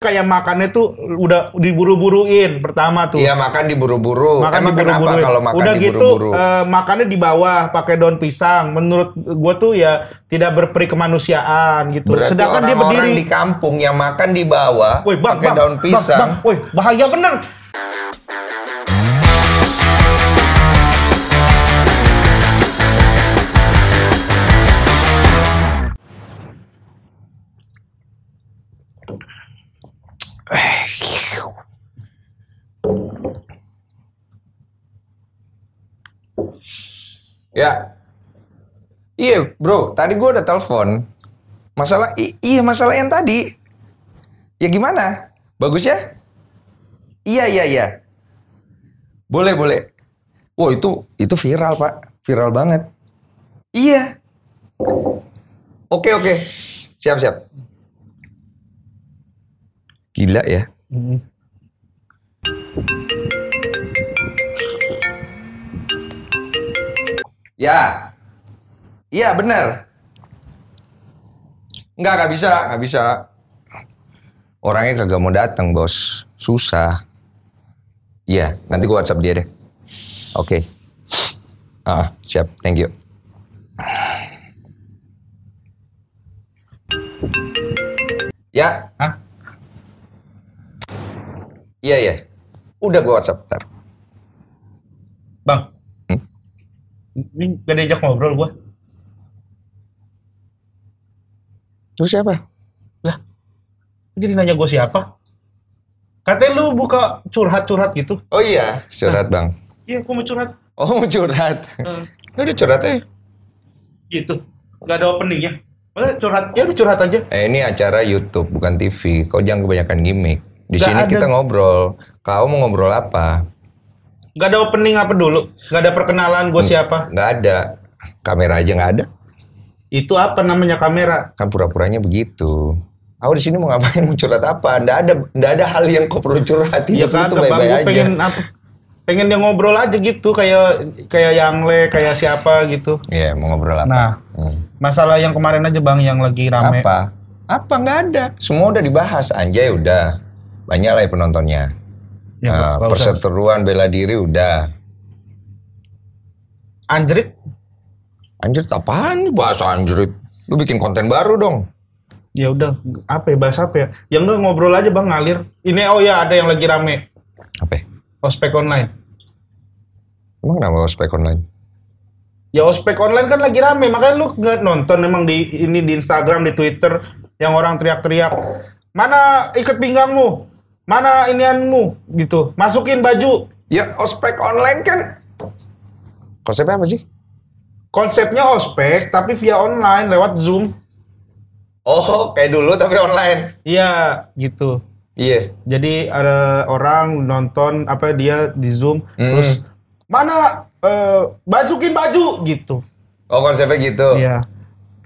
kayak makannya tuh udah diburu-buruin pertama tuh. Iya makan diburu-buru. Makan Emang kenapa diburu-buruin. kalau makan Udah gitu diburu-buru? eh, makannya di bawah pakai daun pisang. Menurut gue tuh ya tidak berperi kemanusiaan gitu. Berarti Sedangkan dia orang-orang berdiri. di kampung yang makan di bawah bang, pakai bang, daun bang, pisang. bang, woi, bahaya bener. Ya. Iya, bro. Tadi gua udah telepon. Masalah, iya masalah yang tadi. Ya gimana? Bagus ya? Iya, iya, iya. Boleh, boleh. Wah itu itu viral pak, viral banget. Iya. Oke, oke. Siap, siap. Gila ya. Ya. Iya benar. Enggak, nggak bisa, nggak bisa. Orangnya kagak mau datang, bos. Susah. Iya, nanti gua WhatsApp dia deh. Oke. Ah, siap. Thank you. Ya. Hah? Iya, iya. Udah gua WhatsApp ntar. Bang. Hmm? Ini gak diajak ngobrol gue. Terus siapa? Jadi nanya gue siapa? Katanya lu buka curhat-curhat gitu. Oh iya, curhat bang. Iya, gue mau curhat. Oh mau curhat. Eh, Udah curhat eh. gitu. Gak ada openingnya. Masa curhat? Ya udah curhat aja. Eh ini acara YouTube bukan TV. Kau jangan kebanyakan gimmick. Di Nggak sini ada. kita ngobrol. Kau mau ngobrol apa? Gak ada opening apa dulu? Gak ada perkenalan gue siapa? Nggak ada. Kamera aja nggak ada. Itu apa namanya kamera? Kan pura-puranya begitu. Aku di sini mau ngapain? Mau curhat apa? Nggak ada, nggak ada hal yang kau perlu curhat. Iya kagak bang, pengen apa? Pengen dia ngobrol aja gitu kayak kayak yang le kayak siapa gitu. Iya, mau ngobrol apa? Nah, Hmm. masalah yang kemarin aja bang yang lagi rame. Apa? Apa nggak ada? Semua udah dibahas. Anjay udah. Banyak lah ya penontonnya. Ya, Nah, usah. perseteruan bela diri udah. Anjrit, Anjir, apaan nih bahasa anjrit? Lu bikin konten baru dong. ya udah apa ya bahas apa ya? Ya enggak ngobrol aja bang ngalir. Ini oh ya ada yang lagi rame Apa? ya? ospek online. Emang kenapa ospek online? Ya ospek online kan lagi rame, makanya lu nggak nonton emang di ini di Instagram, di Twitter yang orang teriak-teriak, mana ikat pinggangmu, mana inianmu, gitu, masukin baju. Ya ospek online kan konsepnya apa sih? Konsepnya ospek tapi via online lewat Zoom. Oh, kayak dulu tapi online. Iya, gitu. Iya. Jadi ada orang nonton apa dia di Zoom, Hmm. terus mana eh, masukin baju gitu. Oh, konsepnya gitu. Iya.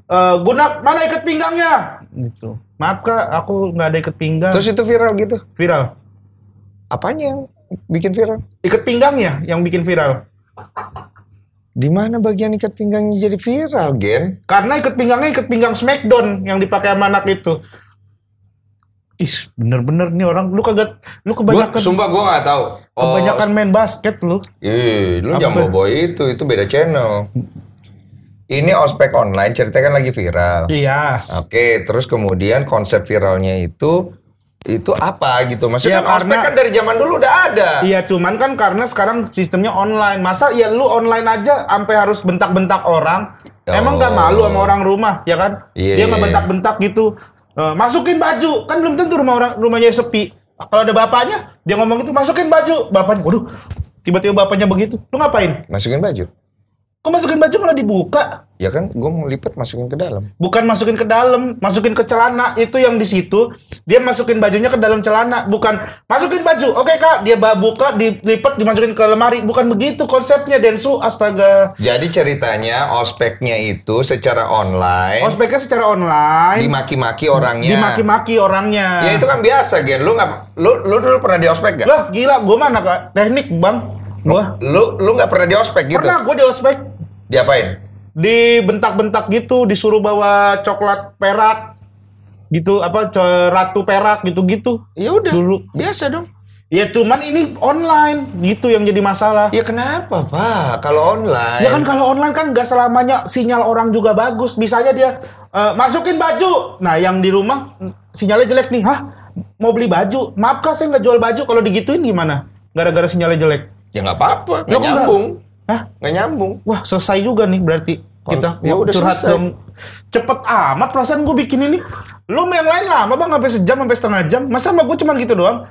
Eh, gunak mana ikat pinggangnya? Gitu. Maaf kak, aku nggak ada ikat pinggang. Terus itu viral gitu. viral. Apanya yang bikin viral? Ikat pinggangnya yang bikin viral. Di mana bagian ikat pinggangnya jadi viral, Gen? Karena ikat pinggangnya ikat pinggang Smackdown yang dipakai sama anak itu. Ih, bener-bener nih orang lu kagak lu Gua, kebanyakan sumpah gua nggak tahu. Oh, kebanyakan main basket lu. Ih, lu Apa? jangan bawa itu, itu beda channel. Ini ospek online ceritanya kan lagi viral. Iya. Oke, terus kemudian konsep viralnya itu itu apa gitu? Maksudnya Ya, kan karena- kan dari zaman dulu udah ada. Iya, cuman kan karena sekarang sistemnya online. Masa ya lu online aja sampai harus bentak-bentak orang? Emang gak Oh. malu sama orang rumah, ya kan? Iya, Dia nggak iya. bentak-bentak gitu. Eh, masukin baju, kan belum tentu rumah orang rumahnya sepi. Kalau ada bapaknya, dia ngomong gitu, masukin baju. Bapaknya, waduh, tiba-tiba bapaknya begitu. Lu ngapain? Masukin baju. Kok masukin baju malah dibuka? Ya kan, gue mau lipat masukin ke dalam. Bukan masukin ke dalam, masukin ke celana. Itu yang di situ. Dia masukin bajunya ke dalam celana, bukan masukin baju. Oke kak, dia buka, dilipat, dimasukin ke lemari. Bukan begitu konsepnya, Densu. Astaga. Jadi ceritanya ospeknya itu secara online Ospeknya secara online, dimaki-maki orangnya. dimaki-maki orangnya. Ya itu kan biasa, Gen. Lu nggak lu lu dulu pernah di ospek gak? Lah gila, gue mana kak? Teknik bang. Gua Lu lu nggak pernah di ospek gitu? pernah gue di ospek Diapain? dibentak-bentak gitu, disuruh bawa coklat perak gitu apa ratu perak gitu-gitu Ya udah. dulu. Biasa dong. Ya cuman ini online gitu yang jadi masalah. Ya kenapa pak? Kalau online. Ya kan kalau online kan nggak selamanya sinyal orang juga bagus. Bisa aja dia eh, masukin baju. Nah yang di rumah sinyalnya jelek nih. Hah? Mau beli baju? Maaf kak saya nggak jual baju. Kalau digituin gimana? Gara-gara sinyalnya jelek. Ya nggak apa-apa. Kok nggak- nyambung. Hah? Nggak nyambung. Wah selesai juga nih berarti kita ya udah curhat selesai. dong. Cepet amat perasaan gue bikin ini. Lo yang lain lama bang sampai sejam sampai setengah jam. Masa sama gue cuman gitu doang?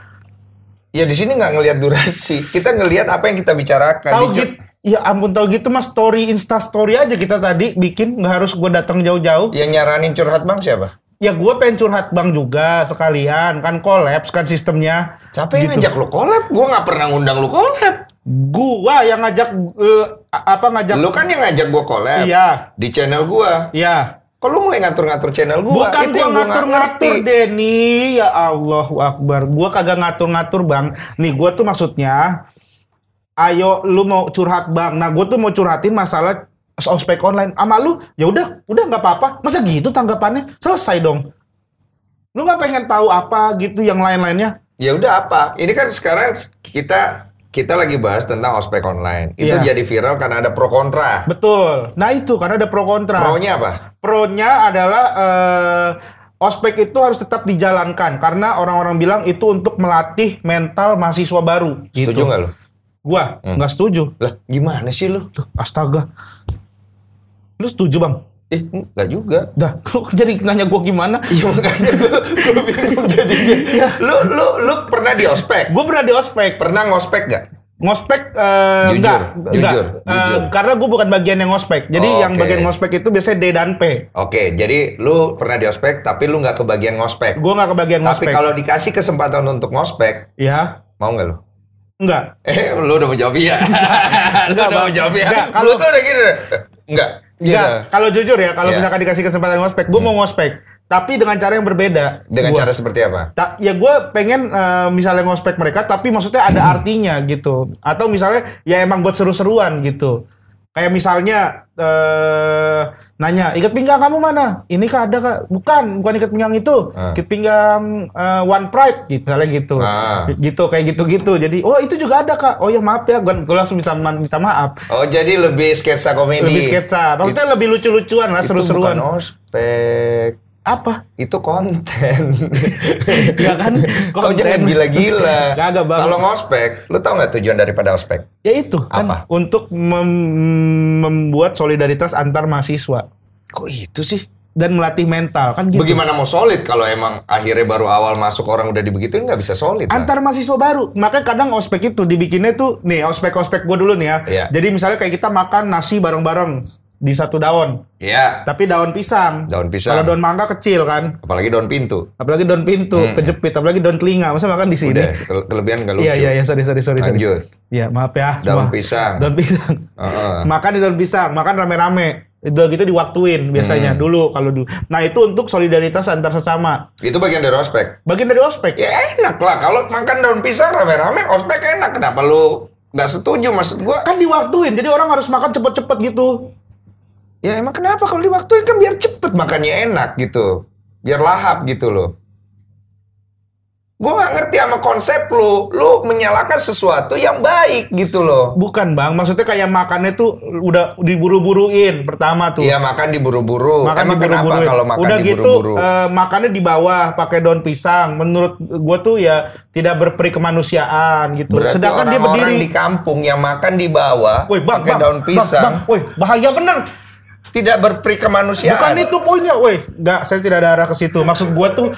Ya di sini nggak ngelihat durasi. Kita ngelihat apa yang kita bicarakan. Tahu gitu? Ya ampun tahu gitu mas story insta story aja kita tadi bikin nggak harus gue datang jauh-jauh. Yang nyaranin curhat bang siapa? Ya gue pengen curhat bang juga sekalian kan kolaps kan sistemnya. Siapa yang Gitu. ngajak lu collab? Gua nggak pernah ngundang lu collab. Gua yang ngajak eh, apa ngajak? Lu kan yang ngajak gua collab. Iya, Di channel gua. iya. Kok lu mulai ngatur-ngatur channel gua? Bukan Itu gua ngatur-ngatur. Denny, ya Allah Akbar. Gua kagak ngatur-ngatur bang. Nih gua tuh maksudnya, ayo lu mau curhat bang. Nah gua tuh mau curhatin masalah ospek online. Sama lu, ya udah, udah nggak apa-apa. Masa gitu tanggapannya? Selesai dong. Lu nggak pengen tahu apa gitu yang lain-lainnya? Ya udah apa? Ini kan sekarang kita kita lagi bahas tentang ospek online. Itu Iya. jadi viral karena ada pro kontra. Betul. Nah itu karena ada pro kontra. Pro-nya apa? Pro-nya adalah eh, ospek itu harus tetap dijalankan karena orang-orang bilang itu untuk melatih mental mahasiswa baru. Setuju gitu. nggak lu? Gua nggak setuju. Lah, gimana sih lu? Tuh, astaga. Lu setuju bang? Eh, enggak juga. Dah, lu jadi nanya gua gimana? Iya makanya gua, gua bingung jadinya. Lu lu lu pernah di ospek? Gue pernah di ospek. Pernah ngospek gak? Ngospek eh, Jujur, enggak, jujur, enggak. jujur. Eh, karena gue bukan bagian yang ngospek. Jadi Oh, yang oke. bagian ngospek itu biasanya D dan P. Oke, jadi lu pernah di ospek tapi lu nggak kebagian ngospek. Gue nggak kebagian Tapi ngospek. kalau dikasih kesempatan untuk ngospek, Ya, mau nggak lu? enggak. Eh, lu udah menjawab iya. lu udah Bang. menjawab iya. Enggak, Lu kalau- tuh udah gini. Enggak. Enggak, Gitu. kalau jujur ya, kalau Iya. misalkan dikasih kesempatan ngospek, gue mau ngospek. Tapi dengan cara yang berbeda. Dengan Gua. cara seperti apa? Ta- ya gue pengen eh, misalnya ngospek mereka, tapi maksudnya ada artinya gitu. Atau misalnya ya emang buat seru-seruan gitu. Kayak misalnya eh nanya, ikat pinggang kamu mana? Ini kak ada kak? Bukan, bukan ikat pinggang itu. Ah. Ikat pinggang eh, One Pride, gitu, misalnya gitu. Ah. Gitu, kayak gitu-gitu. Jadi, oh itu juga ada kak. Oh ya maaf ya, gue langsung bisa minta maaf. Oh, jadi lebih sketsa komedi. Lebih sketsa. Maksudnya lebih lucu-lucuan lah, Itu seru-seruan. bukan ospek. Apa? Itu konten. Ya kan? Kau konten. jangan gila-gila. Kagak, Bang. Kalau ngospek, lu tau nggak tujuan daripada ospek? Ya itu kan Apa? untuk mem- membuat solidaritas antar mahasiswa Kok itu sih? dan melatih mental kan gitu. Bagaimana mau solid kalau emang akhirnya baru awal masuk orang udah dibegituin nggak bisa solid? Antar mahasiswa baru. Makanya kadang ospek itu dibikinnya tuh nih ospek-ospek gue dulu nih ya. Iya. Jadi misalnya kayak kita makan nasi bareng-bareng di satu daun, Iya. tapi daun pisang. Daun pisang. Kalau daun mangga kecil kan. Apalagi daun pintu. Apalagi daun pintu, kejepit, apalagi daun telinga. Masa makan di sini? Udah ke- kelebihan nggak lucu. Iya iya iya sorry sorry sorry. Lanjut. Iya maaf ya. Daun semua. pisang. Daun pisang. Heeh. makan di daun pisang, makan rame-rame. Itu gitu diwaktuin Hmm. biasanya dulu kalau dulu. Nah, itu untuk solidaritas antar sesama. Itu bagian dari ospek. Bagian dari ospek. Ya enak lah kalau makan daun pisang rame-rame ospek enak. Kenapa lu nggak setuju maksud gua? Kan diwaktuin, jadi orang harus makan cepet-cepet gitu. Ya emang kenapa kalau diwaktuin kan biar cepet makannya enak gitu. Biar lahap gitu loh. Gua nggak ngerti sama konsep lu. Lu menyalahkan sesuatu yang baik gitu loh. Bukan, Bang. Maksudnya kayak makannya tuh udah diburu-buruin pertama tuh. Iya makan diburu-buru. Makan Emang kenapa diburu-buruin. kalau makan Udah gitu diburu-buru? eh, makannya di bawah pakai daun pisang. Menurut gua tuh ya tidak berperi kemanusiaan gitu. Berarti Sedangkan dia orang-orang berdiri. di kampung yang makan di bawah Bang, pakai bang, daun bang, pisang bang, woi, bahaya bener. Tidak berperi kemanusiaan. Bukan itu poinnya, woi. Enggak, saya tidak ada arah ke situ. Maksud gua tuh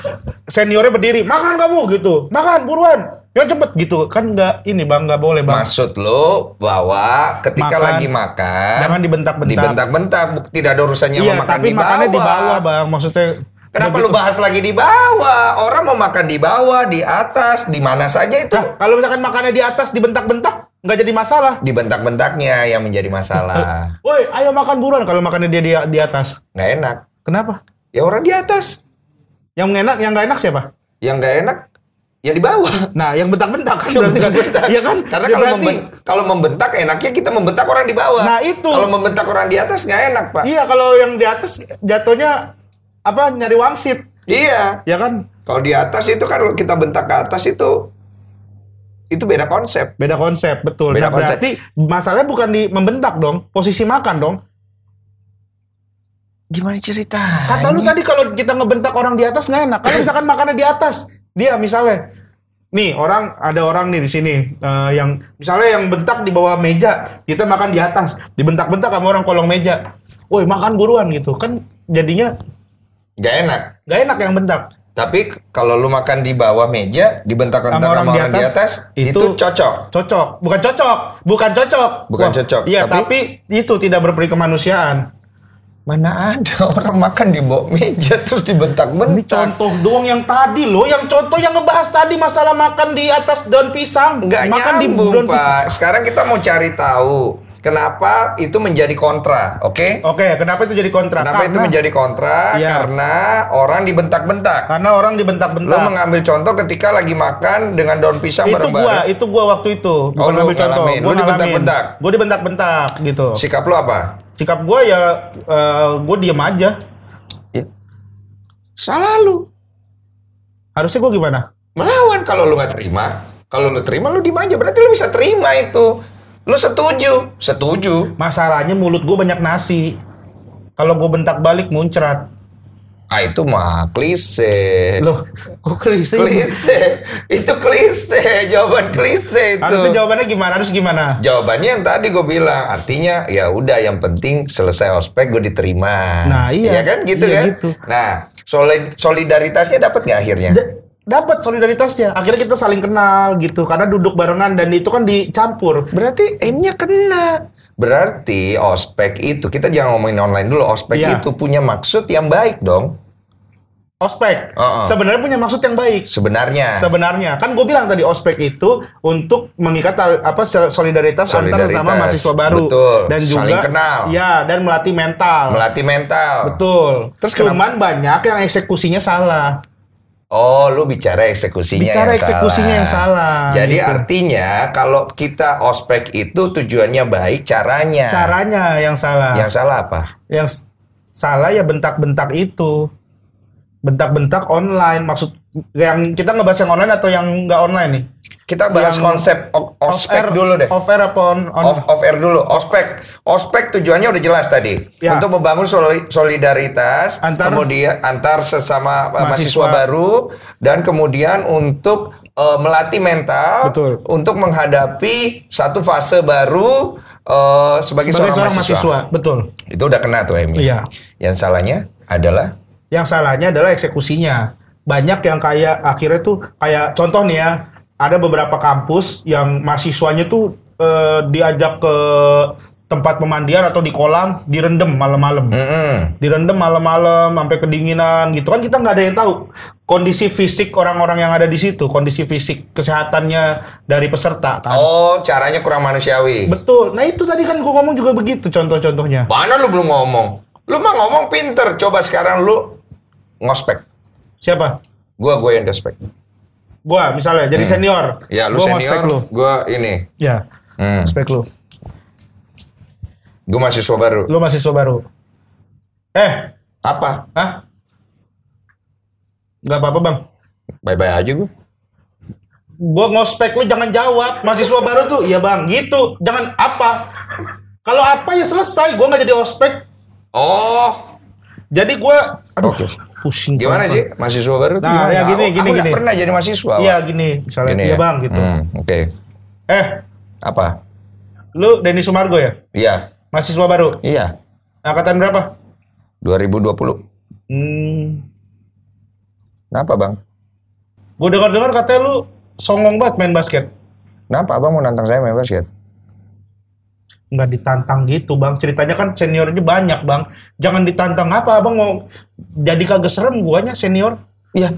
seniornya berdiri, makan kamu gitu. Makan buruan. Ya cepet gitu. Kan enggak ini Bang, enggak boleh, Bang. Maksud lo bahwa ketika Makan. lagi makan Jangan dibentak-bentak. dibentak-bentak tidak ada urusannya Iya, makan tapi di makannya bawah. di bawah, Bang. Maksudnya Kenapa begitu. lu bahas lagi di bawah? Orang mau makan di bawah, di atas, di mana saja itu. Nah, kalau misalkan makannya di atas dibentak-bentak, nggak jadi masalah. Dibentak-bentaknya yang menjadi masalah. Woi, ayo makan buruan kalau makannya dia di, di atas. Nggak enak. Kenapa? Ya orang di atas. Yang enak, yang nggak enak siapa? Yang nggak enak, yang di bawah. Nah, yang bentak-bentak kan berarti kan. Bentak. Iya kan? Karena Ya kalau berarti- memben- kalau membentak enaknya kita membentak orang di bawah. Nah, itu. Kalau membentak orang di atas nggak enak, Pak. Iya, kalau yang di atas jatuhnya apa nyari wangsit. Iya. Ya kan? Kalau di atas itu kan kita bentak ke atas itu itu beda konsep. Beda konsep, betul. Beda nah, berarti masalahnya bukan di membentak dong, posisi makan dong. Gimana cerita? Kata lu tadi kalau kita ngebentak orang di atas nggak enak. Kalau misalkan makannya di atas, dia misalnya, nih orang ada orang nih di sini eh, yang misalnya yang bentak di bawah meja, kita makan di atas, dibentak-bentak sama orang kolong meja. Woi makan buruan gitu kan jadinya Gak enak. nggak enak yang bentak. Tapi kalau lu makan di bawah meja, dibentak-bentak Sama orang di orang di atas, itu, itu cocok. Cocok, bukan cocok, bukan cocok. Bukan cocok, Iya, tapi- tapi, itu tidak berperi kemanusiaan. Mana ada orang makan di bawah meja terus Ini dibentak-bentak. contoh doang yang tadi loh, yang contoh yang ngebahas tadi masalah makan di atas daun pisang. Nggak makan nyambung, daun pisang. Pak. Sekarang kita mau cari tahu kenapa itu menjadi kontra, oke? Oke, kenapa itu jadi kontra? Kenapa itu Karena- menjadi kontra? Iya. Karena orang dibentak-bentak. Karena orang Lo dibentak-bentak. mengambil contoh ketika lagi makan dengan daun pisang Itu gua, bareng-bareng. itu gua waktu itu. Oh, Bukan lu ngambil contoh. Gua dibentak-bentak? Gue dibentak-bentak gitu. Sikap lo apa? Sikap gua ya eh, gua diem aja. Ya. Salah lu. Harusnya gua gimana? Melawan kalau lu nggak terima. Kalau lu terima lu diem aja. Berarti lu bisa terima itu. Lu setuju? Setuju. Masalahnya mulut gua banyak nasi. Kalau gua bentak balik muncrat. Ah itu mah klise. Loh, kok klise? Klise. itu klise. Jawaban klise itu. Harusnya jawabannya gimana? Harus gimana? Jawabannya yang tadi gue bilang, artinya ya udah yang penting selesai ospek gue diterima. Nah, iya. Iya kan gitu Iya, kan? gitu. Nah, solid- solidaritasnya dapat nggak akhirnya? Da- dapat solidaritasnya. Akhirnya kita saling kenal gitu karena duduk barengan dan itu kan dicampur. Berarti aimnya kena. Berarti ospek itu kita jangan ngomongin online dulu. Ospek Iya. itu punya maksud yang baik dong. Ospek Uh-uh. sebenarnya punya maksud yang baik. Sebenarnya. Sebenarnya kan gue bilang tadi ospek itu untuk mengikat apa solidaritas, antar Solidaritas. sesama mahasiswa baru Betul. dan juga Saling kenal. ya dan melatih mental. Melatih mental. Betul. Terus cuman banyak yang eksekusinya salah. Oh, lu bicara eksekusinya Bicara yang eksekusinya salah. yang salah, Jadi gitu. artinya kalau kita ospek itu tujuannya baik, caranya. Caranya yang salah. Yang salah apa? yang salah ya bentak-bentak itu bentak-bentak online maksud yang kita ngebahas yang online atau yang nggak online nih Kita bahas Yang konsep ospek dulu deh. off air apa on, on- Off, off air dulu. Ospek. Ospek tujuannya udah jelas tadi. Ya. Untuk membangun soli- solidaritas, Antar- kemudian antar sesama uh, mahasiswa, Mahasiswa. baru dan kemudian untuk uh, melatih mental Betul. untuk menghadapi satu fase baru uh, sebagai, sebagai seorang, seorang mahasiswa. mahasiswa betul Itu udah kena tuh Emi. Iya. Yang salahnya adalah yang salahnya adalah eksekusinya banyak yang kayak akhirnya tuh kayak contoh nih ya ada beberapa kampus yang mahasiswanya tuh eh, diajak ke tempat pemandian atau di kolam direndam malam-malam mm-mm. direndam malam-malam sampai kedinginan gitu kan kita nggak ada yang tahu kondisi fisik orang-orang yang ada di situ kondisi fisik kesehatannya dari peserta kan Oh, caranya kurang manusiawi. betul nah itu tadi kan gua ngomong juga begitu contoh-contohnya Mana lu belum ngomong? Lu mah ngomong pinter. Coba sekarang lu ngospek. siapa Gua gue yang ngospek. Gua misalnya jadi senior. Ya, lu Gua senior, lu. gua ini. ya Hmm. spek lu. Gua mahasiswa baru. lu mahasiswa baru. Eh! Apa? Hah? nggak apa-apa bang. Bye-bye aja gua. gua ngospek lu jangan jawab. Mahasiswa baru tuh iya bang. Gitu. Jangan apa. Kalau apa ya selesai. Gua nggak jadi ospek. Oh, jadi gua aduh. Oke. Pusing gimana sih mahasiswa baru? Nah, gimana? ya gini, Aku- gini, aku gini. pernah jadi mahasiswa. Iya gini misalnya Gini ya? bang gitu Hmm, Oke. eh Apa? lu Denny Sumargo ya Iya. mahasiswa baru Iya. angkatan berapa 2020. hmm, Kenapa, Bang? gua dengar-dengar katanya lu songong banget main basket Kenapa Abang mau nantang saya main basket? Nggak ditantang gitu bang ceritanya kan seniornya banyak bang jangan ditantang apa abang mau jadi kagak serem guanya senior Iya.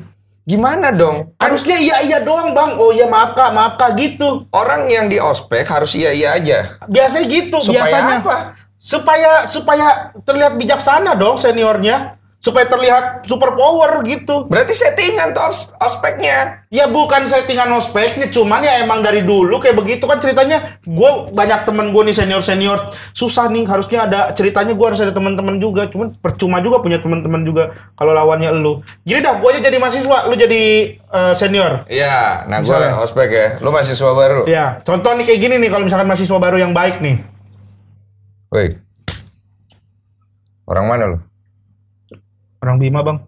Gimana dong? Kan harusnya iya iya doang bang oh iya maaf kak maaf kak gitu orang yang di ospek harus iya-iya aja. biasanya gitu Supaya biasanya apa? supaya supaya terlihat bijaksana dong seniornya supaya terlihat super power gitu. Berarti settingan tuh os- ospeknya. Ya bukan settingan ospeknya, cuman ya emang dari dulu kayak begitu kan ceritanya. Gue banyak temen gue nih senior senior susah nih harusnya ada ceritanya gue harus ada teman-teman juga. Cuman percuma juga punya teman-teman juga kalau lawannya lu. Jadi dah gue aja jadi mahasiswa, lu jadi eh, senior. Iya, nah gue ospek ya. Lu mahasiswa baru. Ya, contoh nih kayak gini nih kalau misalkan mahasiswa baru yang baik nih. Woi. Orang mana lu? Orang Bima bang,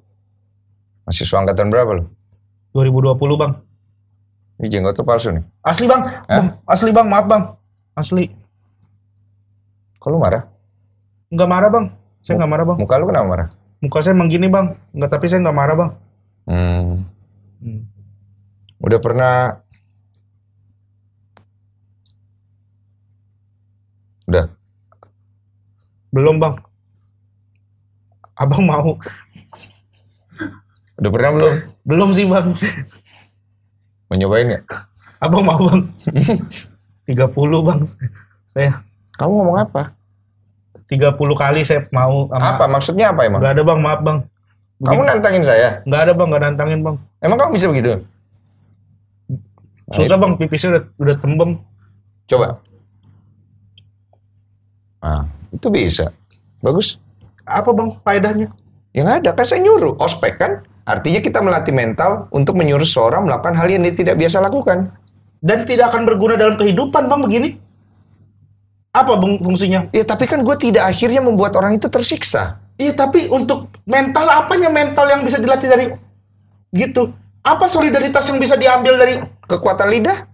Mahasiswa angkatan berapa lu? 2020 bang. Ini jenggot tuh palsu nih. Asli bang, bang, asli bang, maaf bang, asli. Kok lu marah? Nggak marah bang, saya nggak marah bang. Muka lu kenapa marah? Muka saya emang gini bang, nggak tapi saya nggak marah bang. Hmm. Hmm. Udah pernah Udah. Belum bang. Abang mau? Udah pernah belum? Belum sih bang. Mau nyobain ya? Abang mau bang? 30 bang. Saya Kamu ngomong apa? 30 kali saya mau sama Apa? Maksudnya apa emang? Nggak ada bang, maaf bang. Kamu nantangin saya? Nggak ada bang, nggak nantangin bang. Emang kamu bisa begitu? Susah bang, pipisnya udah, udah tembem. Coba. Ah, itu bisa. Bagus. Apa bang faedahnya? Yang ada kan saya nyuruh. Ospek kan? Artinya kita melatih mental untuk menyuruh seorang melakukan hal yang dia tidak biasa lakukan. Dan tidak akan berguna dalam kehidupan bang begini. Apa bang fungsinya? Ya tapi kan gue tidak akhirnya membuat orang itu tersiksa. Iya tapi untuk mental apanya mental yang bisa dilatih dari gitu? Apa solidaritas yang bisa diambil dari Kekuatan lidah?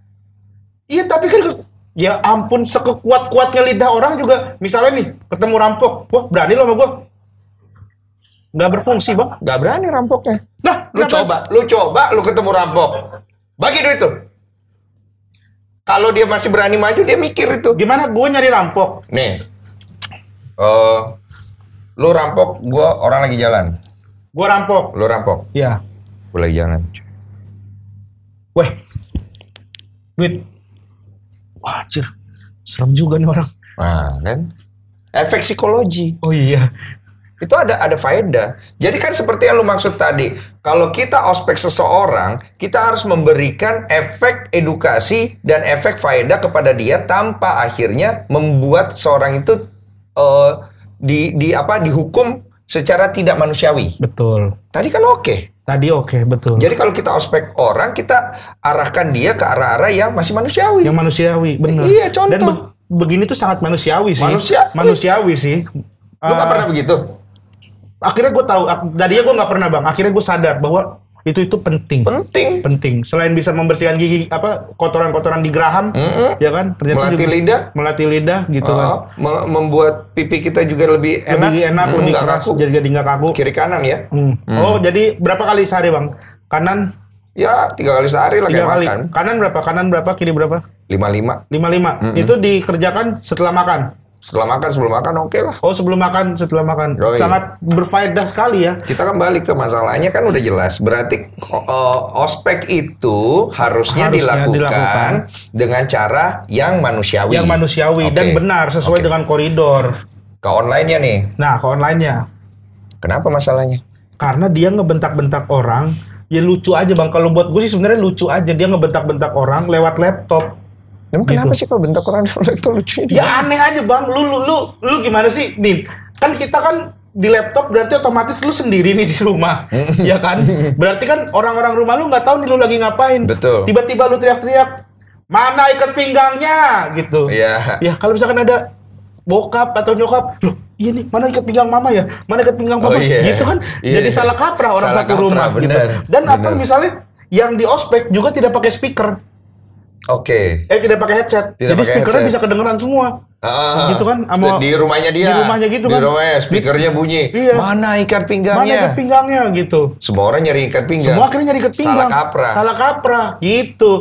Iya tapi kan ke- ya ampun sekekuat-kuatnya lidah orang juga misalnya nih ketemu rampok, wah berani lo sama gue? Nggak berfungsi bang. Gak berani rampoknya. Nah, Lu kenapa- coba, lu coba lu ketemu rampok. Bagi duit tuh. Kalau dia masih berani maju, dia mikir itu. Gimana gue nyari rampok? Nih. eh lu rampok, gua orang lagi jalan. Gue rampok. Lu rampok, Ya. gua lagi jalan. Weh, duit. Wah, anjir. Serem juga nih orang. Nah, kan? Efek psikologi. Oh iya. Itu ada ada faedah. Jadi kan seperti yang lu maksud tadi, kalau kita ospek seseorang, kita harus memberikan efek edukasi dan efek faedah kepada dia tanpa akhirnya membuat seorang itu eh, di di apa dihukum secara tidak manusiawi. Betul. Tadi kan oke. Tadi oke, betul. Jadi kalau kita ospek orang, kita arahkan dia ke arah-arah yang masih manusiawi. yang manusiawi, benar. Iya, contoh. Dan be- begini tuh sangat manusiawi sih. Manusiawi. Manusiawi sih. Lu nggak Ah, pernah begitu? Akhirnya gue tahu tadinya gue nggak pernah bang akhirnya gue sadar bahwa itu itu penting Penting. penting selain bisa membersihkan gigi apa kotoran-kotoran di geraham Mm-mm. ya kan ternyata Melatih juga- lidah. melatih lidah gitu kan Oh, me- membuat pipi kita juga lebih enak. lebih enak Mm, lebih keras kaku. jadi jadi nggak kaku Kiri kanan ya. Hmm. oh jadi berapa kali sehari bang kanan Ya, tiga kali sehari lah tiga kayak kali makan. kanan berapa kanan berapa kiri berapa Lima lima. lima lima itu dikerjakan setelah makan Setelah makan, sebelum makan oke lah. oh sebelum makan setelah makan Yoi. sangat berfaedah sekali ya Kita kan balik ke masalahnya kan udah jelas. Berarti uh, ospek itu harusnya, Harusnya dilakukan, dilakukan. dengan cara yang manusiawi. yang manusiawi Oke. dan benar sesuai Oke. dengan koridor Ke online-nya nih. nah ke online-nya Kenapa masalahnya? karena dia ngebentak-bentak orang ya lucu aja bang kalau buat gue sih sebenarnya lucu aja dia ngebentak-bentak orang lewat laptop Emang Gitu. kenapa sih kalau bentak orang itu lucu? ya aneh aja bang lu lu lu lu gimana sih Din kan kita kan di laptop berarti otomatis lu sendiri nih di rumah ya kan berarti kan orang-orang rumah lu nggak tahu nih lu lagi ngapain Betul. tiba-tiba lu teriak-teriak mana ikat pinggangnya gitu Iya. ya kalau misalkan ada bokap atau nyokap loh iya nih mana ikat pinggang mama ya mana ikat pinggang Oh, papa iya. gitu kan Iya. jadi salah kaprah orang Salah satu kaprah, rumah benar, gitu dan atau benar. misalnya yang di ospek juga tidak pakai speaker Oke. eh tidak pakai headset Tidak jadi pakai speakernya headset. bisa kedengeran semua Ah, Gitu kan, sama- di rumahnya dia. di rumahnya gitu Di kan. rumahnya speakernya bunyi. Iya. Mana ikat mana pinggangnya? ikat pinggangnya gitu Semua orang nyari ikat pinggang. semua akhirnya nyari ikat pinggang Salah kaprah. salah kaprah gitu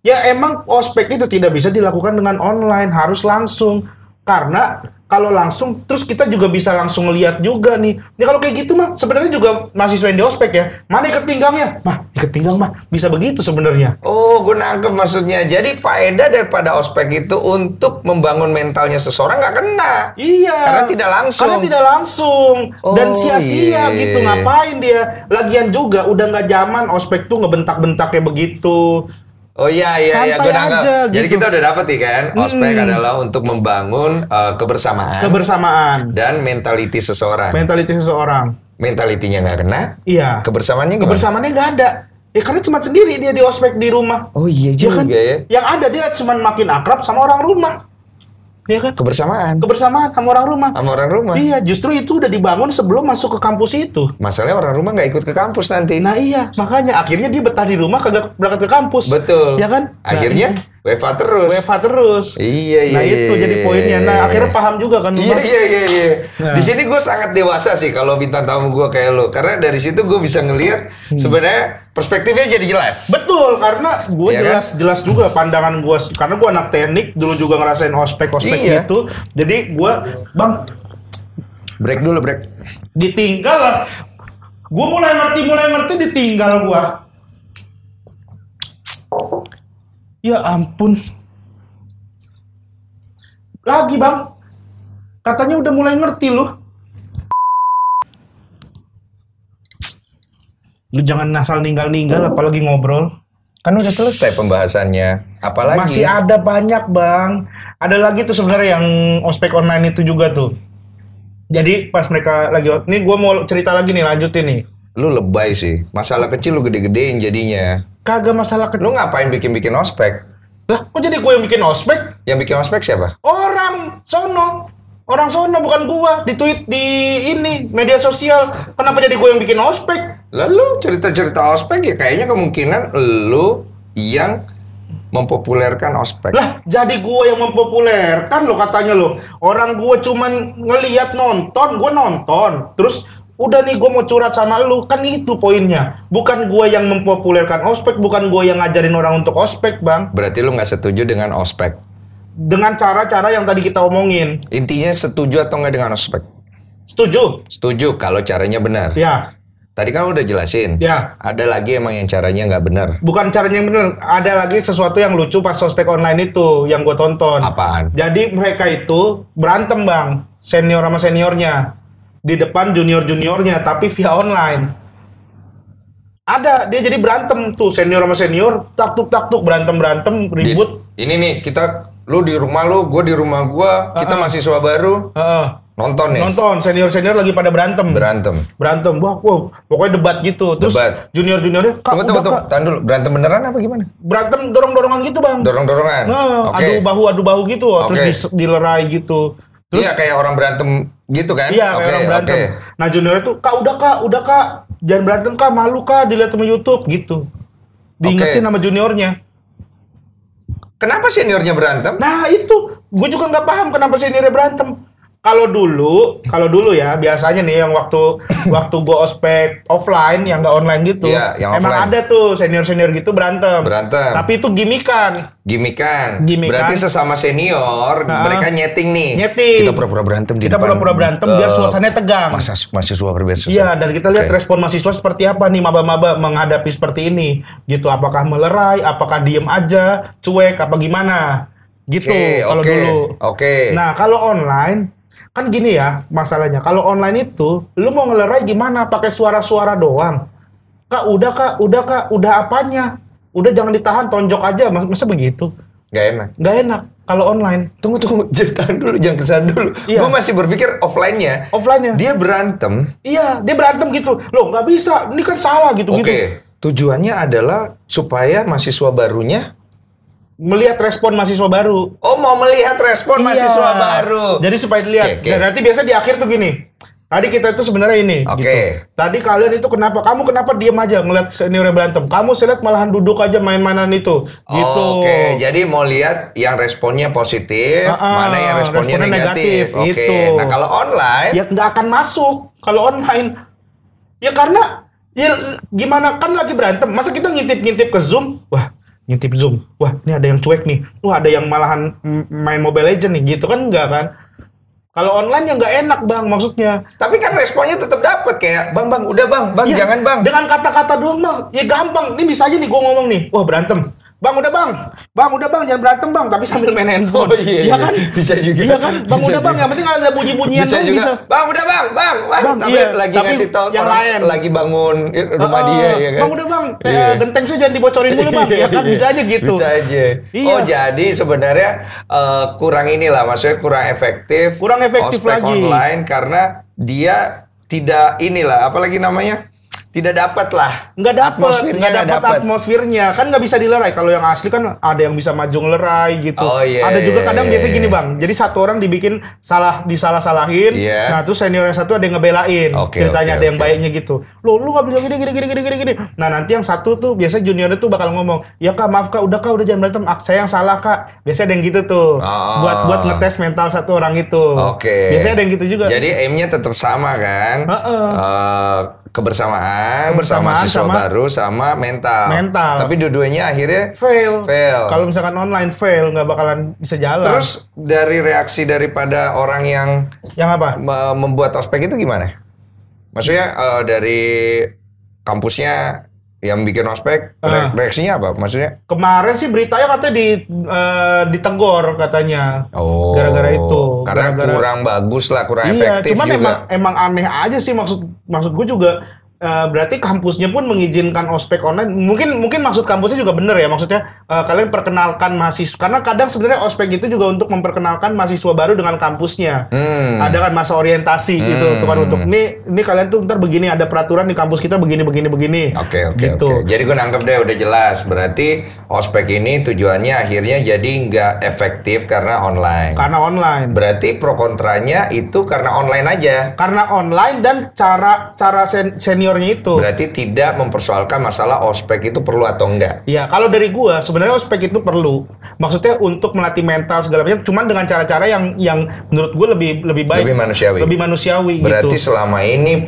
ya emang ospek itu tidak bisa dilakukan dengan online harus langsung karena kalau langsung terus kita juga bisa langsung lihat juga nih. Ya kalau kayak gitu mah sebenarnya juga mahasiswa yang di ospek ya. Mana ikat pinggangnya? Mah, ikat pinggang mah bisa begitu sebenarnya. Oh, gue nangkep maksudnya. Jadi faedah daripada ospek itu untuk membangun mentalnya seseorang nggak kena. Iya. Karena tidak langsung. Karena tidak langsung dan Oh, sia-sia iya. gitu ngapain dia? Lagian juga udah nggak zaman ospek tuh ngebentak-bentak kayak begitu. Oh iya iya iya gue nangkep. aja, Jadi gitu. kita udah dapet nih kan, ospek adalah untuk membangun eh, kebersamaan Kebersamaan, dan mentality seseorang. mentality seseorang. Mentalitinya nggak kena, Iya. kebersamaannya gimana? Kebersamaannya nggak ada. Ya karena cuma sendiri dia di ospek di rumah. Oh iya Ya kan? juga ya. Yang ada dia cuma makin akrab sama orang rumah. Iya kan? Kebersamaan Kebersamaan sama orang rumah. sama orang rumah. Iya, justru itu udah dibangun sebelum masuk ke kampus itu. Masalahnya orang rumah nggak ikut ke kampus nanti. Nah iya, makanya akhirnya dia betah di rumah kagak berangkat ke kampus. Betul. Ya kan? Nah, Akhirnya WFA terus. WFH terus. Iya iya. Nah itu iya, jadi iya, poinnya. Nah iya. akhirnya paham juga kan. Iya iya iya iya. Nah. Di sini gue sangat dewasa sih kalau bintang tamu gue kayak lo, karena dari situ gue bisa ngelihat Hmm. sebenarnya perspektifnya jadi jelas. Betul, karena gue Iya jelas jelas juga pandangan gue karena gue anak teknik dulu juga ngerasain ospek ospek Iya. gitu. Jadi gue bang Break dulu break. ditinggal. Gue mulai ngerti mulai ngerti ditinggal gue. Ya ampun. Lagi bang, katanya udah mulai ngerti loh. Lu jangan asal ninggal-ninggal apalagi ngobrol. Kan udah selesai pembahasannya. Apalagi Masih ada banyak bang. Ada lagi tuh sebenarnya yang ospek online itu juga tuh. Jadi pas mereka lagi, nih gue mau cerita lagi nih lanjutin nih. lu lebay sih. Masalah kecil lu gede-gedein jadinya. Kagak masalah ke... Lu ngapain bikin-bikin ospek? Lah, kok jadi gue yang bikin ospek? Yang bikin ospek siapa? Orang sono. Orang sono bukan gua di tweet di ini media sosial. Kenapa jadi gue yang bikin ospek? Lalu cerita-cerita ospek ya kayaknya kemungkinan lu yang mempopulerkan ospek. Lah, jadi gue yang mempopulerkan lo katanya lo. Orang gue cuman ngelihat nonton, gue nonton. Terus udah nih gue mau curhat sama lu kan itu poinnya. Bukan gue yang mempopulerkan ospek, bukan gue yang ngajarin orang untuk ospek, bang. Berarti lu nggak setuju dengan ospek. Dengan cara-cara yang tadi kita omongin. Intinya setuju atau nggak dengan ospek? Setuju? Setuju kalau caranya benar. Ya, Tadi kan udah jelasin. ya. Ada lagi emang yang caranya nggak benar. Bukan caranya yang bener. Ada lagi sesuatu yang lucu pas ospek online itu yang gue tonton. Apaan? Jadi mereka itu berantem bang, senior sama seniornya di depan junior juniornya, tapi via online. Ada dia jadi berantem tuh senior sama senior, tak tuk tak tuk berantem berantem Di- ribut. ini nih kita lu di rumah lu, gue di rumah gua, kita mahasiswa baru Heeh. nonton nih Nonton senior senior lagi pada berantem. berantem. berantem, wah, wah, pokoknya debat gitu. Terus Debat. junior juniornya, kak, Tunggu tunggu tunggu, Kak." tahan dulu. Berantem beneran apa gimana? berantem dorong dorongan gitu bang. Dorong dorongan. Nah, Oke. adu bahu adu bahu gitu, terus Oke. dis- dilerai gitu. Terus Iya kayak orang berantem gitu kan? Iya kayak Oke, orang berantem. oke. Nah junior itu kak udah kak, udah kak, jangan berantem kak, malu kak, dilihat sama YouTube gitu. Diingetin Oke. sama juniornya. Kenapa seniornya berantem? Nah itu, gue juga nggak paham kenapa seniornya berantem. Kalau dulu, kalau dulu ya biasanya nih yang waktu waktu gue ospek offline yang nggak online gitu, Iya, yang emang offline. ada tuh senior senior gitu berantem. Berantem. Tapi itu gimikan. Gimikan. Gimikan. Berarti sesama senior, Nah, mereka nyeting nih. nyeting. Kita pura-pura berantem di Kita pura-pura berantem biar eh, suasananya tegang. Masa mahasiswa berbeda. Iya, dan kita lihat Oke. respon mahasiswa seperti apa nih maba-maba menghadapi seperti ini. Gitu, apakah melerai, apakah diem aja, cuek, apa gimana? Gitu, Oke, kalau oke, dulu. Oke. Nah, kalau online, kan gini ya masalahnya. Kalau online itu, lu mau ngelerai gimana? Pakai suara-suara doang. Kak, udah kak, udah kak, udah apanya? Udah jangan ditahan, tonjok aja. Mas- Masa begitu? Gak enak. Nggak enak kalau online. Tunggu tunggu, jangan dulu, jangan ke sana dulu. Iya. Gue masih berpikir offline-nya. Offline-nya. Dia berantem. Iya, dia berantem gitu. Loh, nggak bisa. Ini kan salah gitu-gitu. Oke. Tujuannya adalah supaya mahasiswa barunya Melihat respon mahasiswa baru. Oh mau melihat respon Iya. mahasiswa baru. Jadi supaya dilihat. Oke, oke. Dan nanti biasa di akhir tuh gini. Tadi kita itu sebenarnya ini. Oke. Gitu. Tadi kalian itu kenapa? Kamu kenapa diem aja ngeliat seniornya berantem? Kamu lihat malahan duduk aja main-mainan itu. Gitu. Oke, jadi mau lihat yang responnya positif, Ah, ah, mana yang responnya, responnya negatif. negatif, Oke. gitu. Nah kalau online, Ya nggak akan masuk kalau online. Ya karena ya gimana kan lagi berantem. Masa kita ngintip-ngintip ke Zoom? Wah, ngintip Zoom. Wah, ini ada yang cuek nih. Wah, ada yang malahan main Mobile Legend nih. Gitu kan enggak kan? Kalau online ya nggak enak bang, maksudnya. Tapi kan responnya tetap dapat kayak bang bang udah bang bang Ya, jangan bang. Dengan kata-kata doang bang, ya gampang. Ini bisa aja nih gue ngomong nih, wah berantem. Bang udah bang, bang udah bang jangan berantem bang, tapi sambil main handphone. Oh, iya, Iya iya. kan? Bisa juga. Iya kan? Bang Bisa udah bang, yang penting ada bunyi-bunyian bisa juga bisa. bang udah bang bang bang, Bang, tapi iya, lagi tapi ngasih tahu yang orang lain. lagi bangun rumah Ah, dia ya kan Bang udah bang, eh, Iya. genteng saya jangan dibocorin dulu bang, ya kan bisa aja gitu. bisa aja Iya. oh jadi sebenarnya eh, kurang inilah maksudnya kurang efektif Kurang efektif lagi. online karena dia tidak inilah apalagi namanya tidak dapat lah. Nggak dapet atmosfernya nggak dapat atmosfernya. Kan nggak bisa dilerai. Kalau yang asli kan ada yang bisa maju ngelerai gitu. Oh, iya, ada juga iya, kadang iya, biasa iya. gini bang. Jadi satu orang dibikin salah disalah salahin Iya. nah terus senior yang satu ada yang ngebelain. Oke, ceritanya oke, ada yang baiknya gitu. Lo lu nggak bisa gini gini gini gini gini gini. Nah nanti yang satu tuh biasa juniornya tuh bakal ngomong ya kak maaf kak. Udah kak udah jangan berantem. Ah, saya yang salah kak. Biasanya ada yang gitu tuh. Oh. buat buat ngetes mental satu orang itu. Oke. biasanya ada yang gitu juga. Jadi aimnya tetap sama kan? Heeh. Eh, kebersamaan, Kebersamaan sama siswa sama- baru sama mental. Mental. Tapi dua-duanya akhirnya fail Fail. kalau misalkan online fail nggak bakalan bisa jalan Terus dari reaksi daripada orang yang yang apa me- membuat ospek itu gimana? Maksudnya eh, dari kampusnya yang bikin ospek Ah. reaksinya apa? Maksudnya? Kemarin sih beritanya katanya di eh, ditegor katanya. Oh. Gara-gara itu. Karena Gara-gara- kurang bagus lah, kurang Iya, efektif cuman juga. emang emang aneh aja sih maksud maksud gue juga eh, berarti kampusnya pun mengizinkan ospek online. Mungkin mungkin maksud kampusnya juga bener ya maksudnya eh, kalian perkenalkan mahasiswa karena kadang sebenarnya ospek itu juga untuk memperkenalkan mahasiswa baru dengan kampusnya. Hmm. Ada kan masa orientasi gitu tuh kan untuk ini ini kalian tuh ntar begini ada peraturan di kampus kita begini begini begini. Oke oke gitu. oke. Jadi gue nangkep deh udah jelas. Berarti ospek ini tujuannya akhirnya jadi nggak efektif karena online. Karena online. Berarti pro kontranya itu karena online aja. karena online dan cara cara sen- seniornya itu. Berarti tidak mempersoalkan masalah ospek itu perlu atau enggak. Ya, kalau dari gua sebenarnya ospek itu perlu. Maksudnya untuk melatih mental segala macam, cuman dengan cara-cara yang yang menurut gua lebih lebih baik, Lebih manusiawi. lebih manusiawi Berarti gitu. selama ini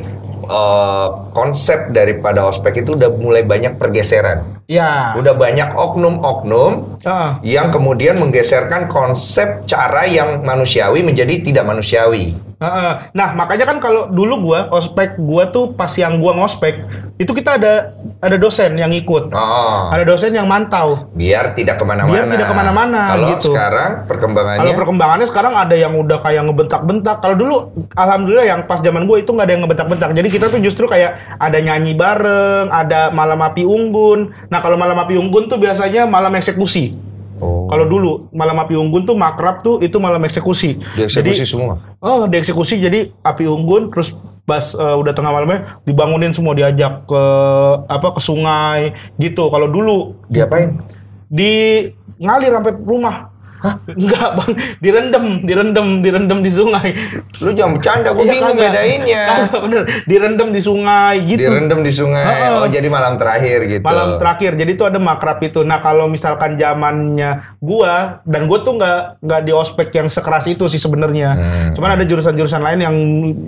eh, konsep daripada ospek itu udah mulai banyak pergeseran. Ya. Udah banyak oknum-oknum Ah, yang kemudian menggeserkan konsep cara yang manusiawi menjadi tidak manusiawi. Ah. Nah, makanya kan kalau dulu gua ospek gua tuh pas yang gua ngospek, itu kita ada ada dosen yang ikut. Oh, Ada dosen yang mantau. biar tidak ke mana-mana. Biar tidak ke mana-mana, Kalau gitu. sekarang perkembangannya Kalau perkembangannya sekarang ada yang udah kayak ngebentak-bentak. Kalau dulu, alhamdulillah yang pas zaman gue itu nggak ada yang ngebentak-bentak. Jadi kita tuh justru kayak ada nyanyi bareng, ada malam api unggun. Nah kalau malam api unggun tuh biasanya malam eksekusi. Oh, Kalau dulu malam api unggun tuh makrab tuh itu malam eksekusi. dieksekusi Jadi, semua. oh dieksekusi jadi api unggun terus pas eh, udah tengah malamnya dibangunin semua diajak ke apa ke sungai gitu. Kalau dulu Diapain? di ngalir sampai rumah. Enggak bang, direndam, direndam, direndam di sungai. Lu jangan bercanda, gue Iya, bingung kagak. bedainnya. Kagak, bener, direndam di sungai gitu. Direndam di sungai. Heeh. Oh, jadi malam terakhir gitu. Malam terakhir, jadi itu ada makrab itu. Nah kalau misalkan zamannya gua dan gua tuh nggak nggak di ospek yang sekeras itu sih sebenarnya. Hmm. Cuman ada jurusan-jurusan lain yang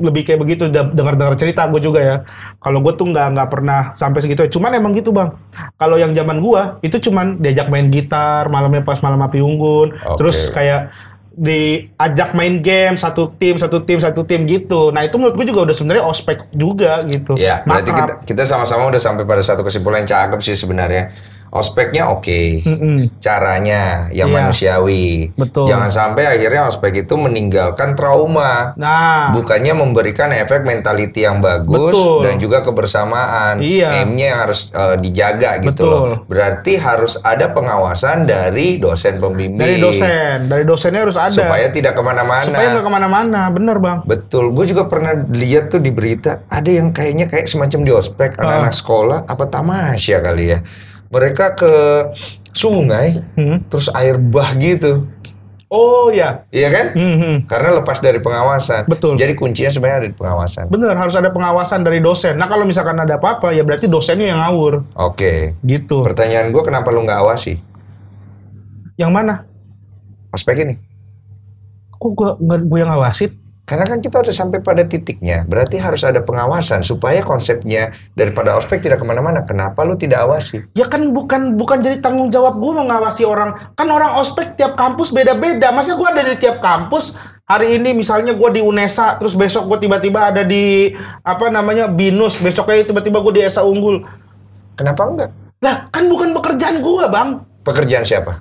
lebih kayak begitu. Dengar-dengar cerita gue juga ya. Kalau gue tuh nggak nggak pernah sampai segitu. Cuman emang gitu bang. Kalau yang zaman gua itu cuman diajak main gitar malamnya pas malam api unggun. Terus kayak diajak main game satu tim satu tim satu tim gitu. Nah itu menurut gue juga udah sebenarnya ospek juga gitu. Ya, berarti kita, Makrab. kita sama-sama udah sampai pada satu kesimpulan yang cakep sih sebenarnya. Ospeknya oke. Mm-mm. Caranya yang Iya. manusiawi. Betul. Jangan sampai akhirnya ospek itu meninggalkan trauma. Nah, Bukannya memberikan efek mentality yang bagus Betul. dan juga kebersamaan. Iya. Yang harus eh, dijaga gitu Betul. loh. Berarti harus ada pengawasan dari dosen pembimbing. dari dosen, dari dosennya harus ada Supaya tidak ke mana-mana. supaya nggak ke mana-mana, bener bang. Betul, gue juga pernah lihat tuh di berita ada yang kayaknya kayak semacam di ospek Ah. anak-anak sekolah apa tamasya kali ya. Mereka ke sungai, Hmm. terus air bah gitu, Oh ya, iya kan? Hmm, hmm. Karena lepas dari pengawasan. Betul. Jadi kuncinya sebenarnya ada di pengawasan. bener harus ada pengawasan dari dosen. Nah kalau misalkan ada apa-apa ya berarti dosennya yang ngawur, Oke. gitu. Pertanyaan gue kenapa lu nggak awasi Yang mana? ospek ini? Kok gua nggak gue yang ngawasin? Karena kan kita udah sampai pada titiknya, berarti harus ada pengawasan supaya konsepnya daripada ospek tidak ke mana-mana. Kenapa lu tidak awasi? Ya kan bukan bukan jadi tanggung jawab gue mengawasi orang. Kan orang ospek tiap kampus beda-beda. Masa gue ada di tiap kampus hari ini misalnya gue di UNESA terus besok gue tiba-tiba ada di apa namanya BINUS besoknya tiba-tiba gue di ESA Unggul Kenapa enggak? lah kan bukan pekerjaan gue bang Pekerjaan siapa?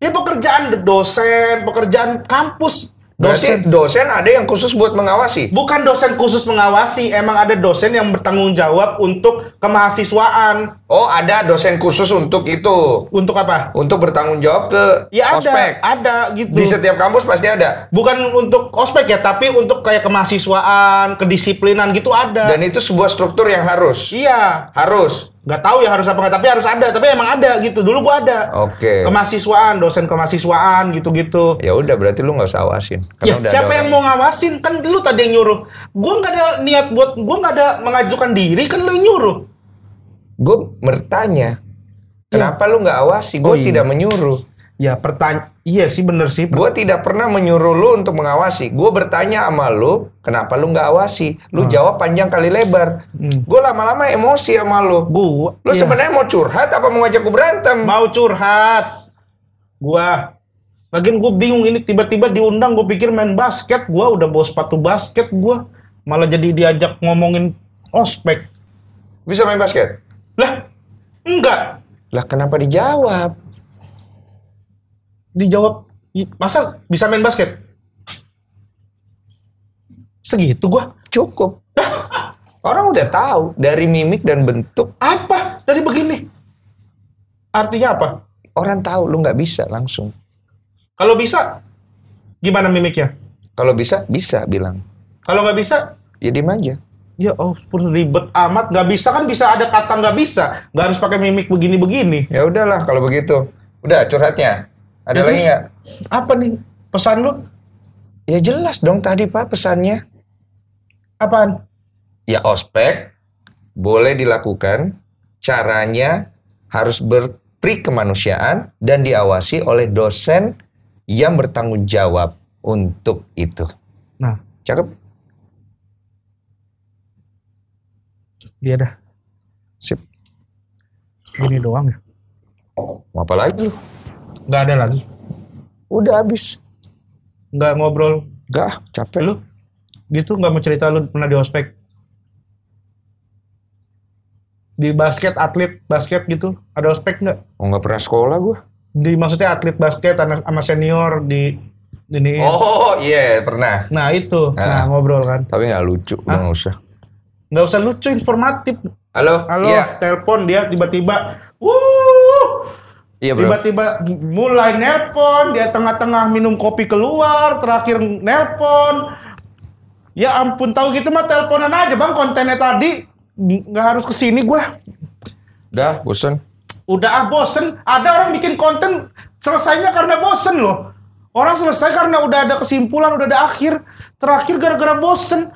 ya pekerjaan dosen pekerjaan kampus dosen dosen ada yang khusus buat mengawasi. bukan dosen khusus mengawasi emang ada dosen yang bertanggung jawab untuk kemahasiswaan Oh, ada dosen khusus untuk itu. untuk apa Untuk bertanggung jawab ke ya ada ospek. ada gitu Di setiap kampus pasti ada. bukan untuk ospek ya tapi untuk kayak kemahasiswaan kedisiplinan gitu ada Dan itu sebuah struktur yang harus. iya Harus. Nggak tahu ya harus apa nggak tapi harus ada tapi emang ada gitu dulu gua ada Oke. kemahasiswaan dosen kemahasiswaan gitu-gitu Ya udah berarti lu nggak usah awasin. ya udah siapa yang orang. mau ngawasin kan lu tadi yang nyuruh gua nggak ada niat buat gua nggak ada mengajukan diri kan lu nyuruh Gue bertanya, kenapa lu nggak awasi? Gue Oh, iya. tidak menyuruh. Ya pertanyaan iya sih bener sih Gue tidak pernah menyuruh lu untuk mengawasi. Gue bertanya sama lu, kenapa lu nggak awasi? Lu jawab panjang kali lebar. Gue lama-lama emosi sama lu. gua Lu iya. sebenarnya mau curhat apa mau ngajak gue berantem? mau curhat gua Lagian gue bingung ini tiba-tiba diundang gue pikir main basket gua udah bawa sepatu basket gua malah jadi diajak ngomongin ospek Bisa main basket? lah enggak Lah kenapa dijawab? Dijawab "I- masa bisa main basket segitu gua Cukup. Orang udah tahu dari mimik dan bentuk. apa dari begini artinya apa Orang tahu lu nggak bisa langsung. kalau bisa gimana mimiknya Kalau bisa, bisa bilang. kalau nggak bisa Ya diem aja. ya oh pun ribet amat nggak bisa kan bisa ada kata nggak bisa nggak harus pakai mimik begini-begini Ya udahlah kalau begitu. Udah curhatnya. Ada Ya, lagi nggak? apa nih pesan lu Ya jelas dong tadi Pak pesannya. apaan Ya ospek boleh dilakukan. Caranya harus berperi kemanusiaan dan diawasi oleh dosen yang bertanggung jawab untuk itu. nah Cakep? dia dah Sip. gini doang ya Mau apa lagi lu? Nggak ada lagi Udah habis. nggak ngobrol Gak, capek. lu gitu nggak mau cerita lu pernah di ospek di basket atlet basket gitu ada ospek nggak Oh nggak pernah sekolah gua. di maksudnya atlet basket anak sama senior di ini Oh iya pernah. nah itu nah Ah. ngobrol kan Tapi nggak lucu, nggak usah. nggak usah lucu informatif Halo? halo Iya, telepon dia tiba-tiba iya bro. tiba-tiba mulai nelpon dia tengah-tengah minum kopi keluar terakhir nelpon. Ya ampun tahu gitu mah teleponan aja bang. Kontennya tadi nggak harus ke sini gua. Udah, bosen. udah ah bosen. Ada orang bikin konten selesainya karena bosen loh. Orang selesai karena udah ada kesimpulan udah ada akhir. Terakhir gara-gara bosen